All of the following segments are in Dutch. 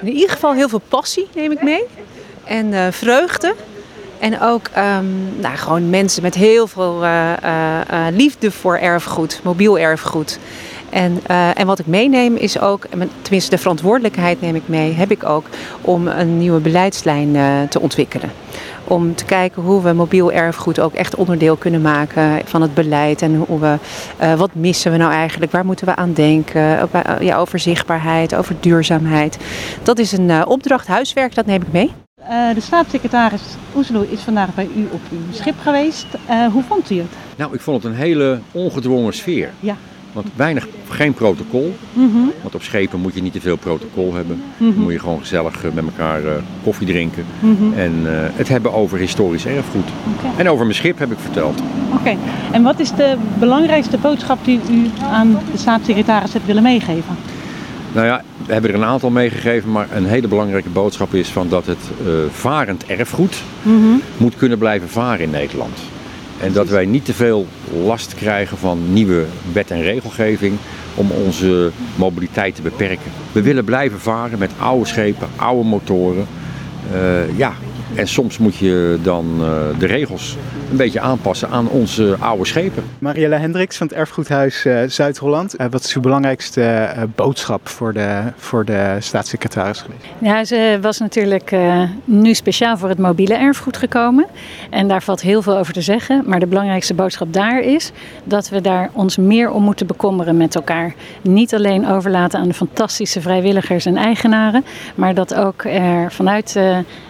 In ieder geval heel veel passie neem ik mee. En uh, vreugde. En ook um, nou, gewoon mensen met heel veel uh, uh, liefde voor erfgoed, mobiel erfgoed. En, en wat ik meeneem is ook, tenminste de verantwoordelijkheid neem ik mee, heb ik ook om een nieuwe beleidslijn te ontwikkelen. Om te kijken hoe we mobiel erfgoed ook echt onderdeel kunnen maken van het beleid. En hoe we, uh, wat missen we nou eigenlijk? Waar moeten we aan denken? Ja, over zichtbaarheid, over duurzaamheid. Dat is een opdracht, huiswerk, dat neem ik mee. Uh, de staatssecretaris Oesloe is vandaag bij u op uw schip geweest. Uh, hoe vond u het? Nou, ik vond het een hele ongedwongen sfeer. Ja. Want weinig, geen protocol. Mm -hmm. Want op schepen moet je niet te veel protocol hebben. Mm -hmm. Dan moet je gewoon gezellig met elkaar uh, koffie drinken. Mm -hmm. En uh, het hebben over historisch erfgoed. Okay. En over mijn schip heb ik verteld. Oké. Okay. En wat is de belangrijkste boodschap die u aan de staatssecretaris hebt willen meegeven? Nou ja, we hebben er een aantal meegegeven, maar een hele belangrijke boodschap is van dat het uh, varend erfgoed moet kunnen blijven varen in Nederland. En dat wij niet te veel last krijgen van nieuwe wet- en regelgeving om onze mobiliteit te beperken. We willen blijven varen met oude schepen, oude motoren. Uh, ja, en soms moet je dan uh, de regels een beetje aanpassen aan onze oude schepen. Marielle Hendricks van het Erfgoedhuis uh, Zuid-Holland. Uh, wat is uw belangrijkste boodschap voor de, voor de staatssecretaris geweest? Ja, ze was natuurlijk nu speciaal voor het mobiele erfgoed gekomen. En daar valt heel veel over te zeggen. Maar de belangrijkste boodschap daar is dat we daar ons meer om moeten bekommeren met elkaar. Niet alleen overlaten aan de fantastische vrijwilligers en eigenaren. Maar dat ook er vanuit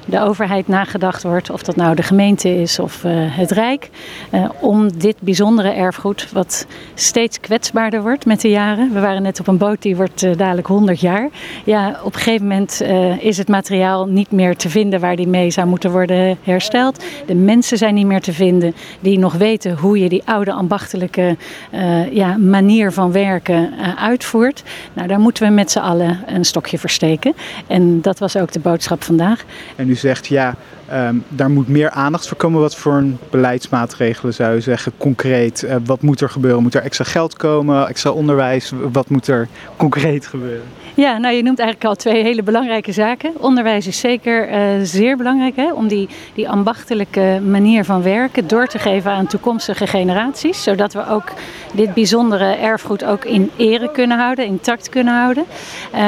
de overheid nagedacht wordt, of dat nou de gemeente is of uh, het Rijk, uh, om dit bijzondere erfgoed, wat steeds kwetsbaarder wordt met de jaren. We waren net op een boot die wordt uh, dadelijk 100 jaar. Ja, op een gegeven moment is het materiaal niet meer te vinden waar die mee zou moeten worden hersteld. De mensen zijn niet meer te vinden die nog weten hoe je die oude ambachtelijke ja, manier van werken uitvoert. Nou, daar moeten we met z'n allen een stokje versteken. En dat was ook de boodschap vandaag. En u zegt ja, um, daar moet meer aandacht voor komen. Wat voor een beleidsmaatregelen zou je zeggen concreet? Uh, wat moet er gebeuren? Moet er extra geld komen, extra onderwijs? Wat moet er concreet gebeuren? Ja, nou je noemt eigenlijk al twee hele belangrijke zaken. Onderwijs is zeker uh, zeer belangrijk hè, om die, die ambachtelijke manier van werken door te geven aan toekomstige generaties. Zodat we ook dit bijzondere erfgoed ook in ere kunnen houden, intact kunnen houden.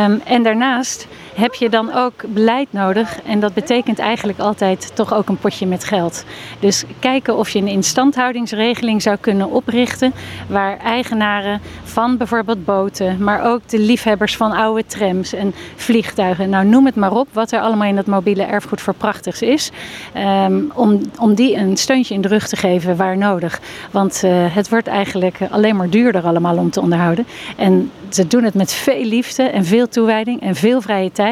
Um, en daarnaast heb je dan ook beleid nodig. En dat betekent eigenlijk altijd toch ook een potje met geld. Dus kijken of je een instandhoudingsregeling zou kunnen oprichten. Waar eigenaren van bijvoorbeeld boten, maar ook de liefhebbers van oude trams en vliegtuigen. Nou, noem het maar op wat er allemaal in dat mobiele erfgoed voor prachtigs is. Um, om, om die een steuntje in de rug te geven waar nodig. Want uh, het wordt eigenlijk alleen maar duurder allemaal om te onderhouden. En ze doen het met veel liefde en veel toewijding en veel vrije tijd.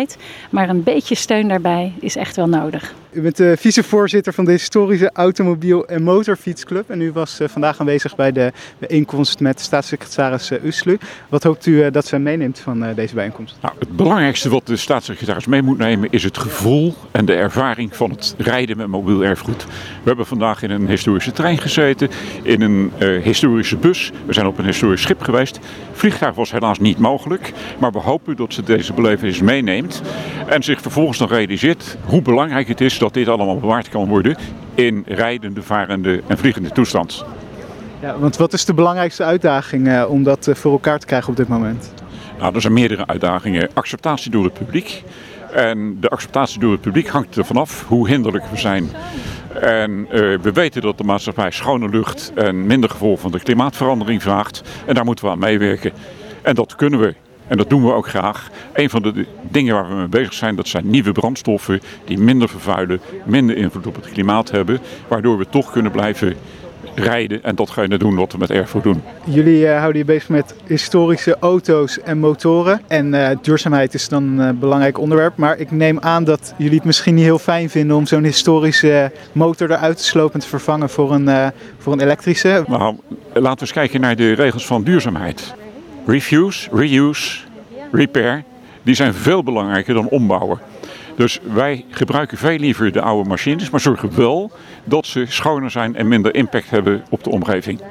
Maar een beetje steun daarbij is echt wel nodig. U bent de vicevoorzitter van de historische automobiel- en motorfietsclub. En u was uh, vandaag aanwezig bij de bijeenkomst met staatssecretaris uh, Uslu. Wat hoopt u dat zij meeneemt van deze bijeenkomst? Nou, het belangrijkste wat de staatssecretaris mee moet nemen is het gevoel en de ervaring van het rijden met mobiel erfgoed. We hebben vandaag in een historische trein gezeten, in een historische bus. We zijn op een historisch schip geweest. Vliegtuig was helaas niet mogelijk, maar we hopen dat ze deze belevenis meeneemt en zich vervolgens nog realiseert hoe belangrijk het is dat dit allemaal bewaard kan worden in rijdende, varende en vliegende toestand. Ja, want wat is de belangrijkste uitdaging uh, om dat uh, voor elkaar te krijgen op dit moment? Nou, er zijn meerdere uitdagingen. Acceptatie door het publiek. En de acceptatie door het publiek hangt er vanaf hoe hinderlijk we zijn. En uh, we weten dat de maatschappij schone lucht en minder gevolg van de klimaatverandering vraagt. En daar moeten we aan meewerken. En dat kunnen we. En dat doen we ook graag. Een van de dingen waar we mee bezig zijn, dat zijn nieuwe brandstoffen die minder vervuilen, minder invloed op het klimaat hebben, waardoor we toch kunnen blijven rijden en datgene doen wat we met erfgoed doen. Jullie uh, houden je bezig met historische auto's en motoren. En uh, duurzaamheid is dan een uh, belangrijk onderwerp. Maar ik neem aan dat jullie het misschien niet heel fijn vinden om zo'n historische motor eruit te slopen en te vervangen voor een, voor een elektrische. Nou, laten we eens kijken naar de regels van duurzaamheid. Refuse, reuse, repair, die zijn veel belangrijker dan ombouwen. Dus wij gebruiken veel liever de oude machines, maar zorgen wel dat ze schoner zijn en minder impact hebben op de omgeving.